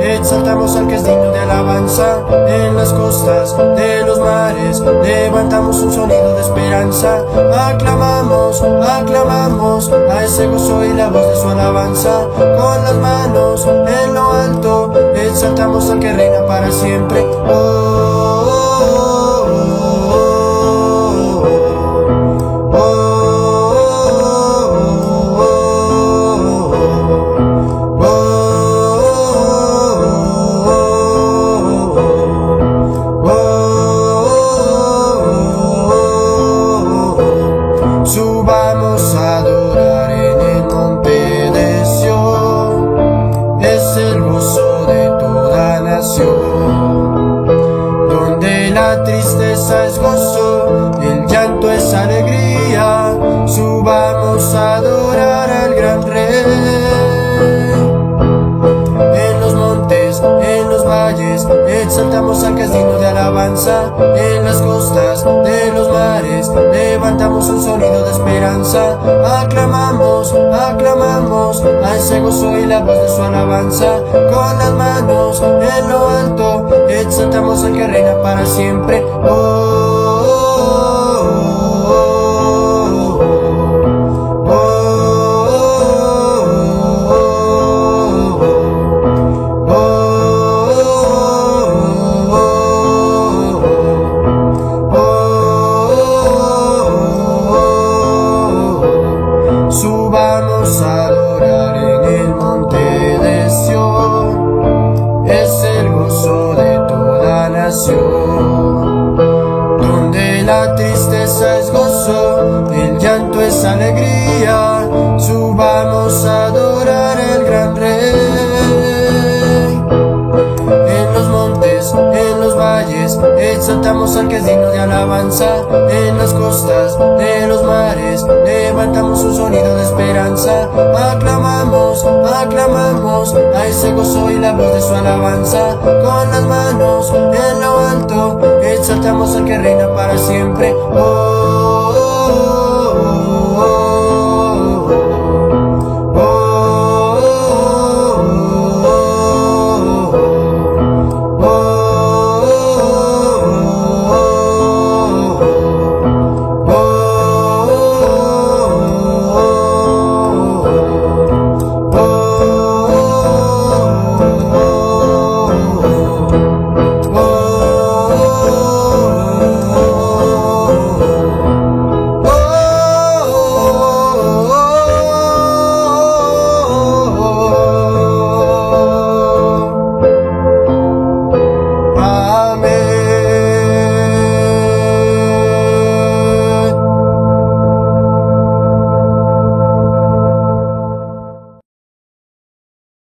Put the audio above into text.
exaltamos al que es digno de alabanza. En las costas de los mares, levantamos un sonido de esperanza. Aclamamos, aclamamos a ese gozo y la voz de su alabanza. Con las manos en lo alto, exaltamos al que reina para siempre. Oh. oh, oh, oh. Subamos a adorar en el monte de Sion, es gozo de toda nación, donde la tristeza es gozo, que es digno de alabanza. En las costas de los mares, levantamos un sonido de esperanza. Aclamamos, aclamamos a ese gozo y la voz de su alabanza. Con las manos en lo alto, exaltamos al que reina para siempre. A adorar en el monte de Sion, es el gozo de toda nación, donde la tristeza es gozo, el llanto es alegría. Exaltamos al que es digno de alabanza. En las costas de los mares, levantamos un sonido de esperanza. Aclamamos, aclamamos a ese gozo y la voz de su alabanza. Con las manos en lo alto, exaltamos al que reina para siempre. Oh,